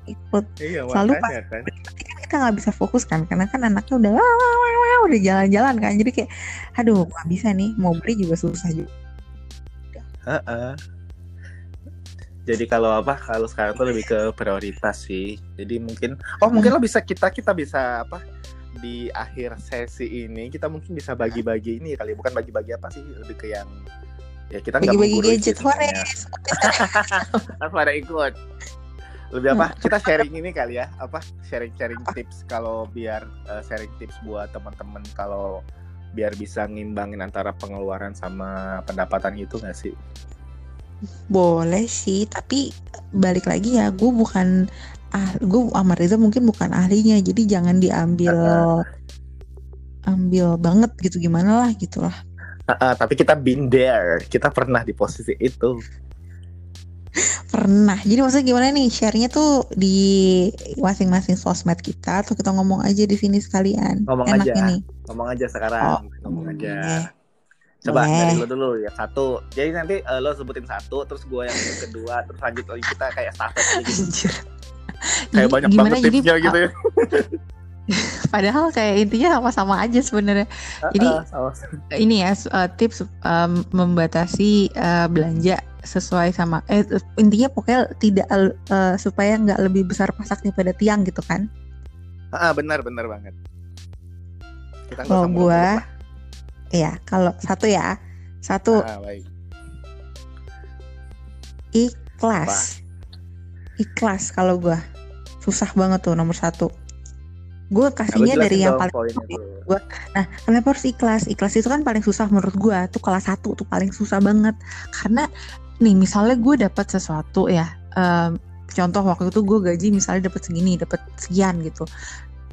Ikut, iya Selalu makanya kan kan? kita nggak bisa fokus kan, karena kan anaknya udah wah, wah, wah, wah, udah jalan-jalan kan. Jadi kayak, aduh nggak bisa nih, mau beli juga susah juga. Heeh. Jadi kalau apa? Kalau sekarang tuh lebih ke prioritas sih. Jadi mungkin, oh mungkin lo bisa kita kita bisa apa? Di akhir sesi ini kita mungkin bisa bagi-bagi ini kali, bukan bagi-bagi apa sih? Lebih ke yang ya kita nggak Bagi-bagi gadget, hore. ada <laughs> ikut? Lebih apa? Kita sharing ini kali ya, apa? Sharing-sharing tips kalau biar eh, sharing tips buat teman-teman kalau biar bisa ngimbangin antara pengeluaran sama pendapatan itu nggak sih? Boleh sih, tapi balik lagi ya, gue bukan ah, gue sama Reza mungkin bukan ahlinya, jadi jangan diambil <laughs> ambil banget gitu gimana lah gitu lah. Ah, ah, tapi kita been there, kita pernah di posisi itu. Pernah. Jadi maksudnya gimana nih? Share-nya tuh di masing-masing sosmed kita atau kita ngomong aja di sini sekalian. Ngomong Enak aja. ini. Ngomong aja sekarang, Oh, ngomong aja. boleh. Coba Boleh. dari lo dulu ya satu. Jadi nanti eh, lo sebutin satu, terus gue yang kedua, terus lanjut lagi kita kayak aja gitu. Kayak Jadi banyak gimana banget jadi tipsnya gitu ya. <laughs> padahal kayak intinya sama-sama aja sebenarnya. Jadi Ah, ah, sama- ini ya eh, tips em, membatasi eh, belanja sesuai sama eh intinya pokoknya tidak eh, supaya nggak lebih besar pasak daripada tiang gitu kan ah, benar benar banget. Kita kalau usah gua muluk-muluk ya kalau satu ya satu. Ah, baik. ikhlas ikhlas kalau gua susah banget tuh nomor satu gue Nah, kasihnya dari yang paling tuh. Nah, kenapa harus ikhlas? Ikhlas itu kan paling susah menurut gua. Tuh kelas satu tuh paling susah banget. Karena nih misalnya gue dapat sesuatu ya. em, contoh waktu itu gue gaji misalnya dapat segini, dapat sekian gitu.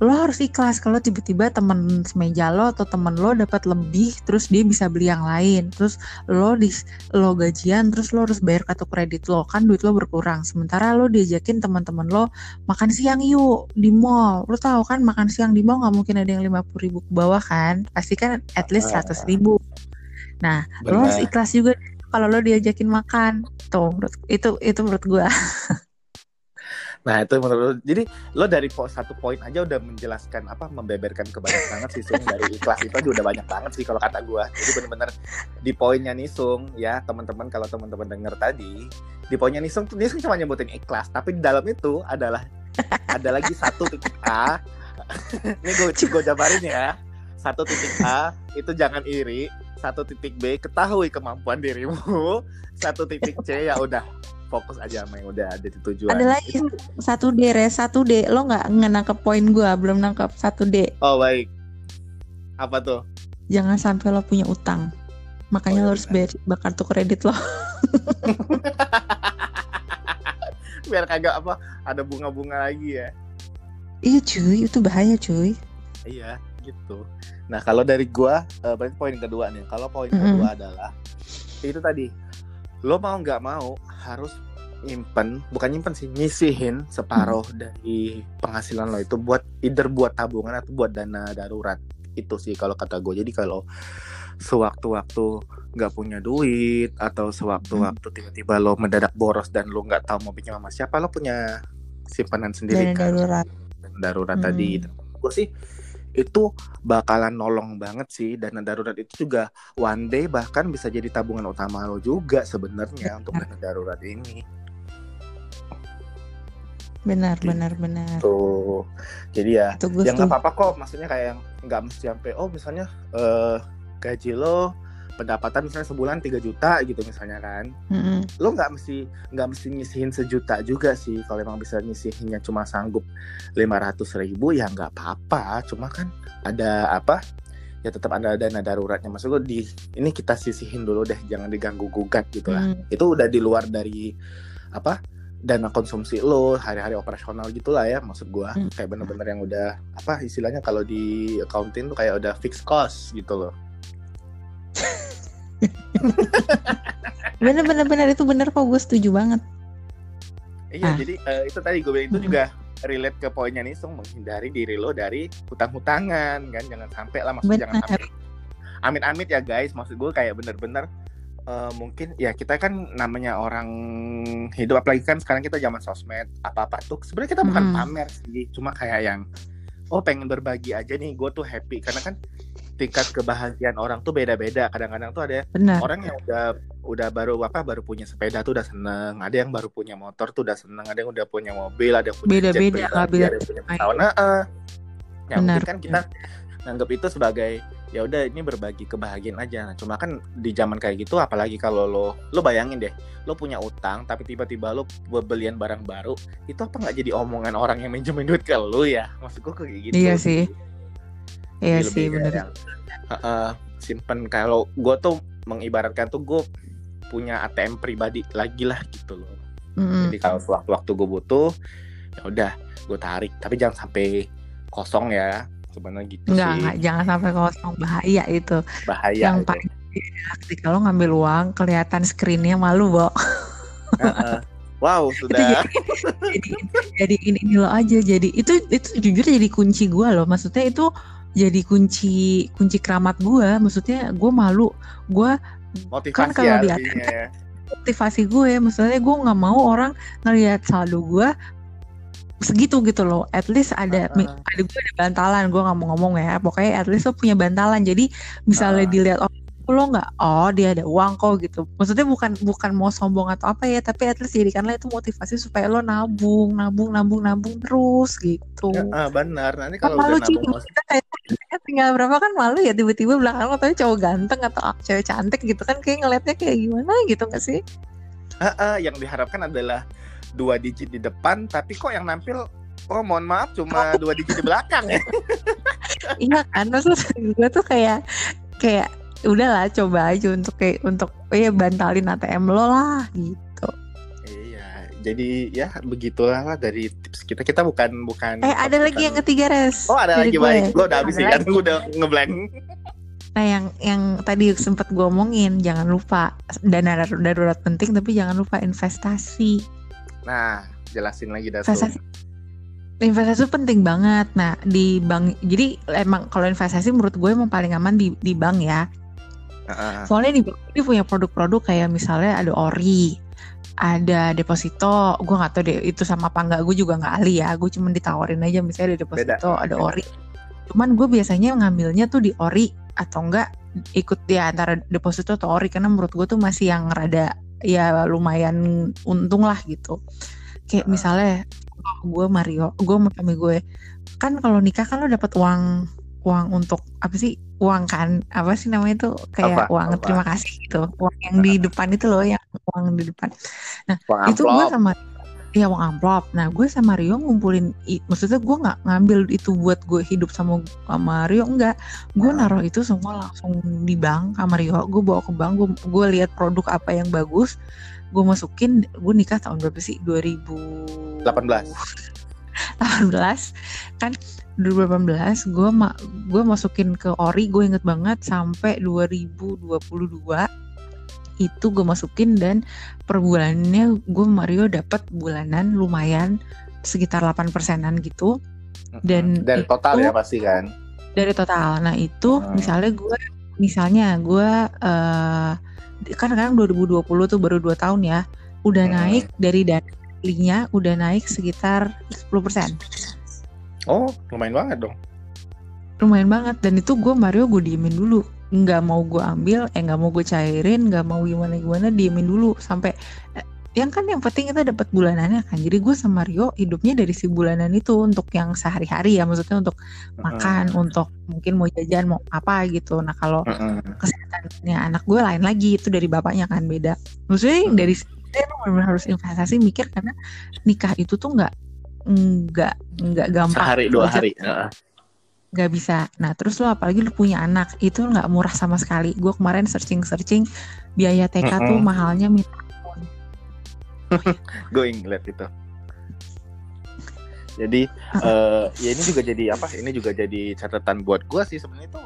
Lo harus ikhlas kalau tiba-tiba temen semeja lo atau temen lo dapat lebih, terus dia bisa beli yang lain. Terus lo di lo gajian, terus lo harus bayar kartu kredit lo, kan duit lo berkurang. Sementara lo diajakin teman-teman lo makan siang yuk di mall. Lo tahu kan makan siang di mall nggak mungkin ada yang lima ribu ke bawah kan? Pasti kan at least Ah. seratus ribu. Nah, lo harus Benar. ikhlas juga kalau lo diajakin makan. Tuh, itu itu menurut gua. <laughs> Nah itu menurut lo, jadi lo dari satu poin aja udah menjelaskan apa membeberkan ke banyak banget sih Sung dari ikhlas itu aja udah banyak banget sih kalau kata gua. Jadi bener-bener di poinnya nih Sung ya teman-teman kalau teman-teman denger tadi di poinnya nih Sung dia cuma nyebutin ikhlas tapi di dalam itu adalah ada lagi satu titik A. <laughs> Ini gue gue jabarin ya. satu titik A itu jangan iri satu titik B ketahui kemampuan dirimu satu titik C ya udah fokus aja sama yang udah ada di tujuan Ada lagi satu D res satu D lo nggak nangkep poin gua belum nangkep satu D. oh baik apa tuh Jangan sampai lo punya utang. Makanya Oh, lo iya harus bayar bayar kartu kredit lo. <laughs> biar kagak apa ada bunga-bunga lagi ya iya cuy, itu bahaya cuy. iya gitu nah kalau dari gua eh, berarti poin kedua nih kalau poin Mm-mm. kedua adalah itu tadi lo mau nggak mau harus nyimpen bukan nyimpen sih nyisihin separuh dari penghasilan lo itu buat either buat tabungan atau buat dana darurat. Itu sih kalau kata gue jadi kalau sewaktu-waktu nggak punya duit atau sewaktu-waktu tiba-tiba lo mendadak boros dan lo nggak tahu mau pinjam sama siapa lo punya simpanan sendiri Dana kan. darurat. dana darurat Hmm. tadi gue sih itu bakalan nolong banget sih. Dana darurat itu juga one day bahkan bisa jadi tabungan utama lo juga sebenarnya untuk dana darurat ini. Benar, Gitu. benar, benar. tuh. Jadi ya Itu gue ya nggak apa-apa kok. Maksudnya kayak yang nggak mesti sampai oh misalnya eh gaji lo pendapatan misalnya sebulan 3 juta gitu misalnya kan. Mm-mm. lo nggak mesti nggak mesti nyisihin sejuta juga sih. Kalau emang bisa nyisihinnya cuma sanggup 500 ribu ya nggak apa-apa. Cuma kan ada apa? Ya tetap ada dana daruratnya. Maksud gue di ini kita sisihin dulu deh. Jangan diganggu gugat gitu lah. Mm. itu udah di luar dari apa? Dana konsumsi lo hari-hari operasional gitulah ya maksud gua. Hmm. kayak bener-bener yang udah apa istilahnya kalau di accounting tuh kayak udah fixed cost gitu loh Bener, bener, bener. Itu bener kok. Gue setuju banget. iya Ah. jadi eh, itu tadi gue bilang itu Mm-mm. juga relate ke poinnya nih Sung. Menghindari diri lo dari hutang-hutangan kan? Jangan sampai lah maksudnya jangan sampai. Amit-amit ya guys. Maksud gue kayak bener-bener eh, mungkin ya kita kan namanya orang hidup. Apalagi kan sekarang kita zaman sosmed apa-apa tuh. Sebenarnya kita bukan Mm. pamer sih. Cuma kayak yang oh pengen berbagi aja nih. Gue tuh happy. Karena kan tingkat kebahagiaan orang tuh beda-beda kadang-kadang tuh ada Benar. orang yang udah udah baru apa baru punya sepeda tuh udah seneng ada yang baru punya motor tuh udah seneng ada yang udah punya mobil ada yang punya jet Beda-beda, pribadi, nggak beda. ada yang punya pesawat nah, eh. ya Benar. mungkin kan kita nganggap itu sebagai ya udah ini berbagi kebahagiaan aja nah, cuma kan di zaman kayak gitu apalagi kalau lo lo bayangin deh lo punya utang tapi tiba-tiba lo belian barang baru itu apa nggak jadi omongan orang yang minjemin duit ke lo ya maksud gue kayak gitu Iya sih. Iya jadi sih, lebih kayak bener. yang, "Heeh, simpen kalau gue tuh mengibaratkan tuh gue punya ATM pribadi lagi lah gitu loh. Mm-mm. Jadi kalau sewaktu-waktu gue butuh, ya udah gue tarik. Tapi jangan sampai kosong ya. Sebenarnya gitu Enggak, sih. enggak, jangan sampai kosong bahaya itu. Bahaya. yang itu. paling ketika lo ngambil uang kelihatan screennya malu, Bo. Heeh. wow <laughs> sudah. jadi jadi ini, ini lo aja jadi itu itu jujur jadi kunci gua loh maksudnya itu jadi kunci kunci keramat gua. Maksudnya gua malu. Gua Motivasi kan kalau ya di lebihnya ya. motivasi gue maksudnya gue nggak mau orang ngelihat saldo gue segitu gitu loh. At least ada Ah. ada gue ada bantalan. Gue nggak mau ngomong ya. Pokoknya at least lo punya bantalan. Jadi misalnya Ah. dilihat oh lo nggak oh dia ada uang kok gitu maksudnya bukan bukan mau sombong atau apa ya tapi at least jadikanlah itu motivasi supaya lo nabung nabung nabung nabung terus gitu Heeh, benar. Nanti kan kalau malu udah nabung kita kayak tinggal berapa kan malu ya tiba-tiba belakang lo tapi cowok ganteng atau cewek cantik gitu kan kayak ngeliatnya kayak gimana gitu gak sih Heeh, yang diharapkan adalah dua digit di depan, tapi kok yang nampil Oh mohon maaf cuma <laughs> dua digit di belakang ya. iya kan maksud gue tuh kayak kayak udahlah coba aja untuk kayak untuk ya bantalin ATM lo lah gitu Iya, jadi ya begitulah lah dari tips kita. Kita bukan bukan. eh ada lagi yang ketiga res Oh ada dari lagi gue. baik. Gue udah habis kan. Gue <laughs> udah ngeblank. nah yang yang tadi sempat gue omongin jangan lupa dana dar- darurat penting tapi jangan lupa investasi Nah, jelasin lagi dah. investasi investasi itu penting banget nah di bank jadi emang kalau investasi menurut gue emang paling aman di di bank ya Heeh. Soalnya di dia punya produk-produk kayak misalnya ada ori, ada deposito. Gue nggak tahu deh itu sama apa enggak. Gue juga nggak ahli ya. Gue cuma ditawarin aja misalnya ada deposito, ada ori. Cuman gue biasanya ngambilnya tuh di ori atau enggak ikut dia antara deposito atau ori karena menurut gue tuh masih yang rada ya lumayan untung lah gitu. Kayak Ah. misalnya gue Mario, gue sama gue kan kalau nikah kan lo dapat uang uang untuk apa sih uang kan? Apa sih namanya tuh kayak Apa? uang Apa? terima kasih gitu. Uang yang di depan itu loh yang uang di depan. Nah Uang itu gue sama ya uang amplop. Nah gue sama Rio ngumpulin maksudnya gue nggak ngambil itu buat gue hidup sama sama Rio enggak gue naruh itu semua langsung di bank sama Rio. Gue bawa ke bank gue gue lihat produk apa yang bagus gue masukin gue nikah tahun berapa sih? 2000 18. 18 kan 2018 gue ma gue masukin ke ori gue inget banget sampai 2022 itu gue masukin dan per bulannya gue Mario dapat bulanan lumayan sekitar 8 persenan gitu Dan dari total itu- ya pasti kan. dari total. Nah itu Hmm. misalnya gue misalnya gue eh kan sekarang 2020 tuh baru 2 tahun ya, udah Hmm. naik dari dana udah naik sekitar 10%. Oh, lumayan banget dong. lumayan banget. Dan itu gue Mario gue diemin dulu. Nggak mau gue ambil eh nggak mau gue cairin nggak mau gimana gimana diemin dulu. Sampai eh, yang kan yang penting kita dapat bulanannya kan. Jadi gue sama Mario hidupnya dari si bulanan itu untuk yang sehari-hari ya. Maksudnya untuk makan untuk mungkin mau jajan mau apa gitu. Nah kalau Mm-mm. kesehatannya anak gue lain lagi. Itu dari bapaknya kan beda. Maksudnya yang dari benar-benar harus investasi mikir karena nikah itu tuh nggak nggak nggak gampang Sehari dua hari. Nggak bisa. Nah terus lo apalagi lo punya anak itu nggak murah sama sekali. Gue kemarin searching searching biaya TK tuh Mm-mm. mahalnya minta. <laughs> Gue ngeliat itu. Jadi eh ya ini juga jadi apa? Ini juga jadi catatan buat gue sih sebenarnya itu.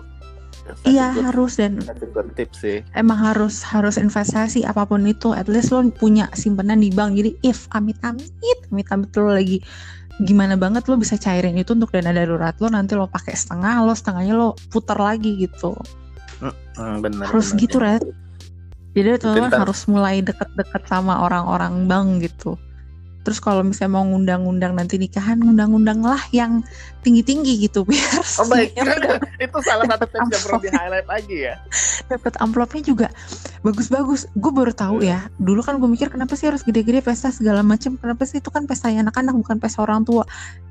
Iya good- harus dan good tips sih. emang harus harus investasi apa pun itu. At least lo punya simpanan di bank. Jadi if amit amit amit amit lo lagi gimana banget lo bisa cairin itu untuk dana darurat lo nanti lo pakai setengah lo setengahnya lo putar lagi gitu Hmm, benar. harus benar. gitu Red jadi teman Pintar. harus mulai deket-deket sama orang-orang bank gitu terus kalau misalnya mau ngundang-ngundang nanti nikahan ngundang-undang lah yang tinggi-tinggi gitu biar Oh baik, <laughs> itu salah satu tips yang perlu di highlight lagi ya. dapat amplopnya juga bagus-bagus. Gue baru tahu ya dulu kan gue mikir kenapa sih harus gede-gede pesta segala macam kenapa sih itu kan pesta anak-anak bukan pesta orang tua.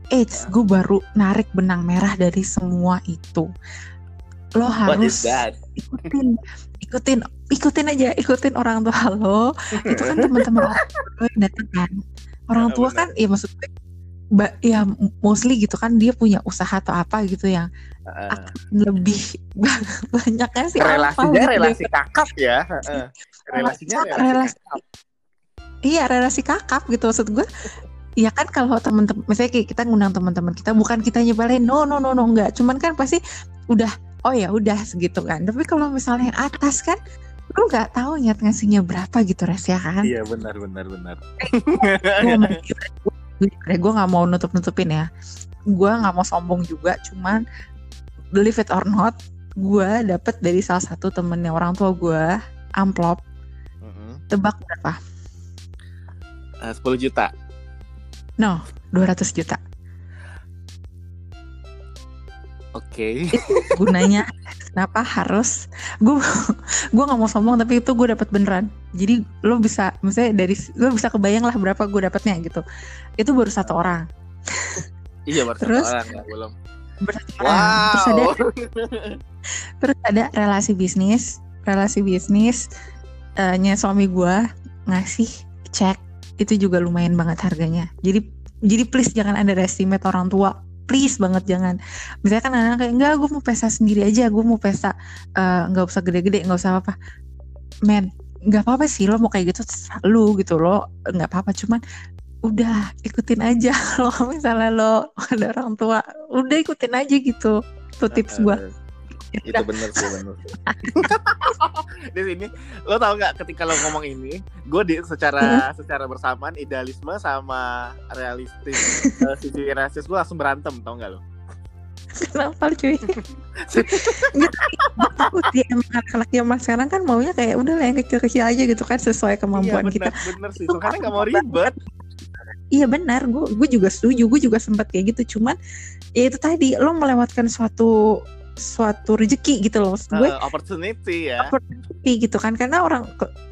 Eits, gue baru narik benang merah dari semua itu. Lo harus ikutin ikutin ikutin aja ikutin orang tua lo. <laughs> Itu kan teman-teman orang tua yang datang kan orang tua kan ya maksud gue ba- ya mostly gitu kan dia punya usaha atau apa gitu yang Heeh. lebih <laughs> banyaknya sih relasinya apa, relasi gitu. kakap ya. Heeh. Relasinya Relasi- relasi kakap. iya relasi kakap gitu maksud gue ya kan kalau teman-teman misalnya kita ngundang teman-teman kita bukan kita nyebalin no no no no enggak cuman kan pasti udah oh ya udah segitu kan tapi kalau misalnya yang atas kan lu nggak tahu nyat ngasihnya berapa gitu res ya kan Iya benar benar benar. gue nggak mau nutup nutupin ya gue nggak mau sombong juga cuman believe it or not gue dapet dari salah satu temennya orang tua gue amplop Mm-mm. tebak berapa Eh, 10 juta. no 200 juta Oke. gunanya kenapa harus? Gue gue nggak mau sombong tapi itu gue dapat beneran. Jadi lo bisa misalnya dari lo bisa kebayang lah berapa gue dapatnya gitu. Itu baru satu orang. Iya baru satu Terus? orang ya, belum. satu orang. Terus ada Wow. <laughs> terus ada relasi bisnis. Relasi bisnis eh, nya suami gue ngasih cek. Itu juga lumayan banget harganya. Jadi jadi please jangan underestimate orang tua please banget jangan. Misalnya kan anak kayak enggak gue mau pesta sendiri aja gue mau pesta eh, nggak usah gede-gede nggak usah apa men nggak apa-apa sih lo mau kayak gitu lu gitu lo nggak apa-apa cuman udah ikutin aja <laughs> lo misalnya lo ada orang tua udah ikutin aja gitu tuh tips gue itu bener sih bener sih. <laughs> di sini lo tau nggak ketika lo ngomong ini gue di secara secara bersamaan idealisme sama realistis eh, sisi realistis gue langsung berantem tau nggak lo Kenapa cuy? Gue takut ya emang anak-anak zaman sekarang kan maunya kayak udah lah yang kecil-kecil aja gitu kan sesuai kemampuan iya kita. bener bener sih soalnya nggak mau ribet Iya benar, gue gue juga setuju, gue juga sempat kayak gitu. Cuman ya itu tadi lo melewatkan suatu suatu rezeki gitu loh. Maksud gue Eh, opportunity ya. opportunity gitu kan. Karena orang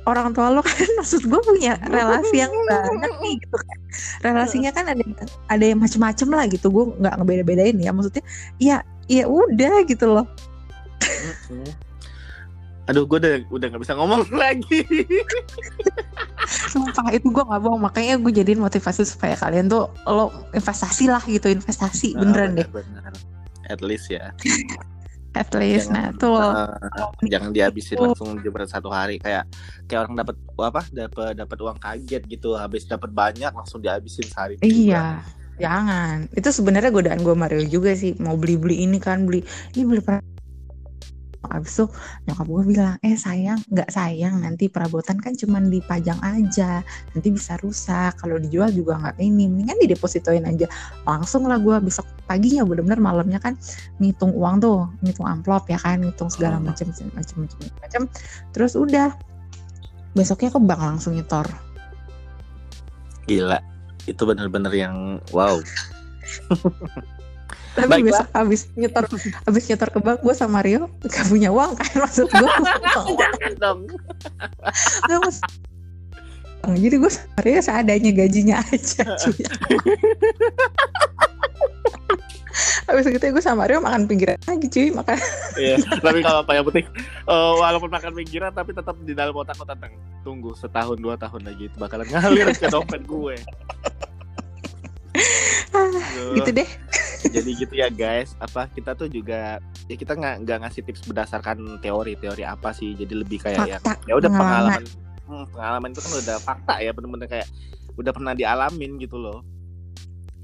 orang tua lo kan <laughs> maksud gue punya relasi yang banyak nih gitu kan. Relasinya kan ada ada yang macem-macem lah gitu. Gue nggak ngebeda-bedain ya. Maksudnya ya ya udah gitu loh. Aduh gue udah udah nggak bisa ngomong <laughs> lagi. Sumpah itu gue nggak bohong. Makanya gue jadiin motivasi supaya kalian tuh lo investasi lah gitu. Investasi Ah, beneran deh. bener. at least ya <laughs> at least Jangan- nah tuh. Eh, jangan dihabisin langsung jebret satu hari kayak kayak orang dapat apa dapat dapat uang kaget gitu habis dapat banyak langsung dihabisin sehari juga. Iya, jangan. Itu sebenarnya godaan gue Mario juga sih. Mau beli-beli ini kan, beli ini beli per- Abis itu nyokap gue bilang, eh sayang, nggak sayang nanti perabotan kan cuman dipajang aja, nanti bisa rusak. Kalau dijual juga nggak ini, mendingan didepositoin aja. Langsung lah gue besok paginya bener-bener malamnya kan ngitung uang tuh, ngitung amplop ya kan, ngitung segala Hmm. macam macam macam macam. Terus udah besoknya ke bank langsung nyetor. gila itu bener-bener yang wow <laughs> Tapi Baiklah. besok abis nyetor abis nyetor ke bank gue sama Rio gak punya uang kan <laughs> maksud gue jangan dong. Gak mas. Jadi gue sama Rio seadanya gajinya aja cuy. Habis gitu gue sama Rio makan pinggiran lagi cuy makan. Iya, tapi kalau apa yang penting eh, walaupun makan pinggiran tapi tetap di dalam otak lo tentang tunggu setahun dua tahun lagi itu bakalan ngalir ke dompet gue. Aduh. gitu deh jadi gitu ya guys apa kita tuh juga ya kita nggak nggak ngasih tips berdasarkan teori-teori apa sih jadi lebih kayak yang fakta ya udah pengalaman. pengalaman Hmm, pengalaman itu kan udah fakta ya bener-bener kayak udah pernah dialamin gitu loh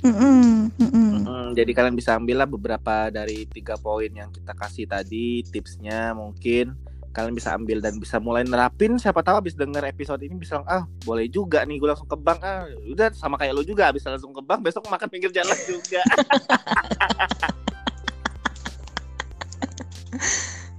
Mm-mm, mm-mm. Hmm, jadi kalian bisa ambil lah beberapa dari tiga poin yang kita kasih tadi tipsnya mungkin kalian bisa ambil dan bisa mulai nerapin. Siapa tahu habis denger episode ini bisa ah boleh juga nih gue langsung ke bank. Ah udah sama kayak lo juga habis langsung ke bank besok makan pinggir jalan juga <laughs>